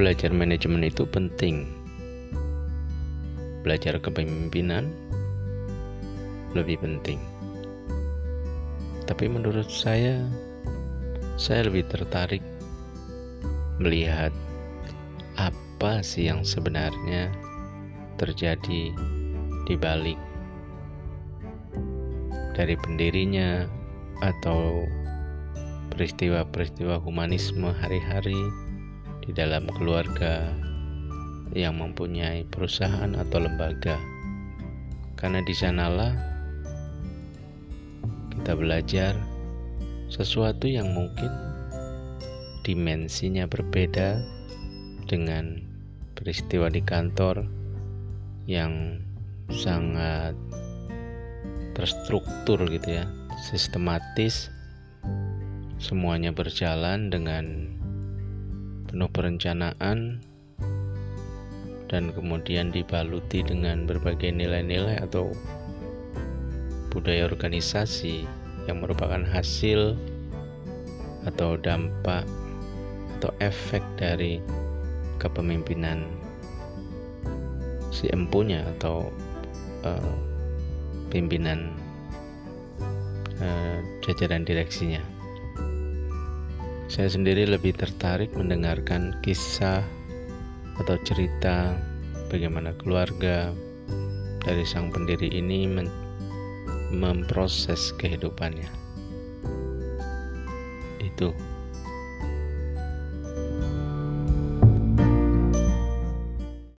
belajar manajemen itu penting. Belajar kepemimpinan lebih penting. Tapi menurut saya, saya lebih tertarik melihat apa sih yang sebenarnya terjadi di balik dari pendirinya atau peristiwa-peristiwa humanisme hari-hari di dalam keluarga yang mempunyai perusahaan atau lembaga. Karena di sanalah kita belajar sesuatu yang mungkin dimensinya berbeda dengan peristiwa di kantor yang sangat terstruktur gitu ya, sistematis. Semuanya berjalan dengan penuh perencanaan dan kemudian dibaluti dengan berbagai nilai-nilai atau budaya organisasi yang merupakan hasil atau dampak atau efek dari kepemimpinan si empunya atau uh, pimpinan uh, jajaran direksinya. Saya sendiri lebih tertarik mendengarkan kisah atau cerita bagaimana keluarga dari sang pendiri ini memproses kehidupannya. Itu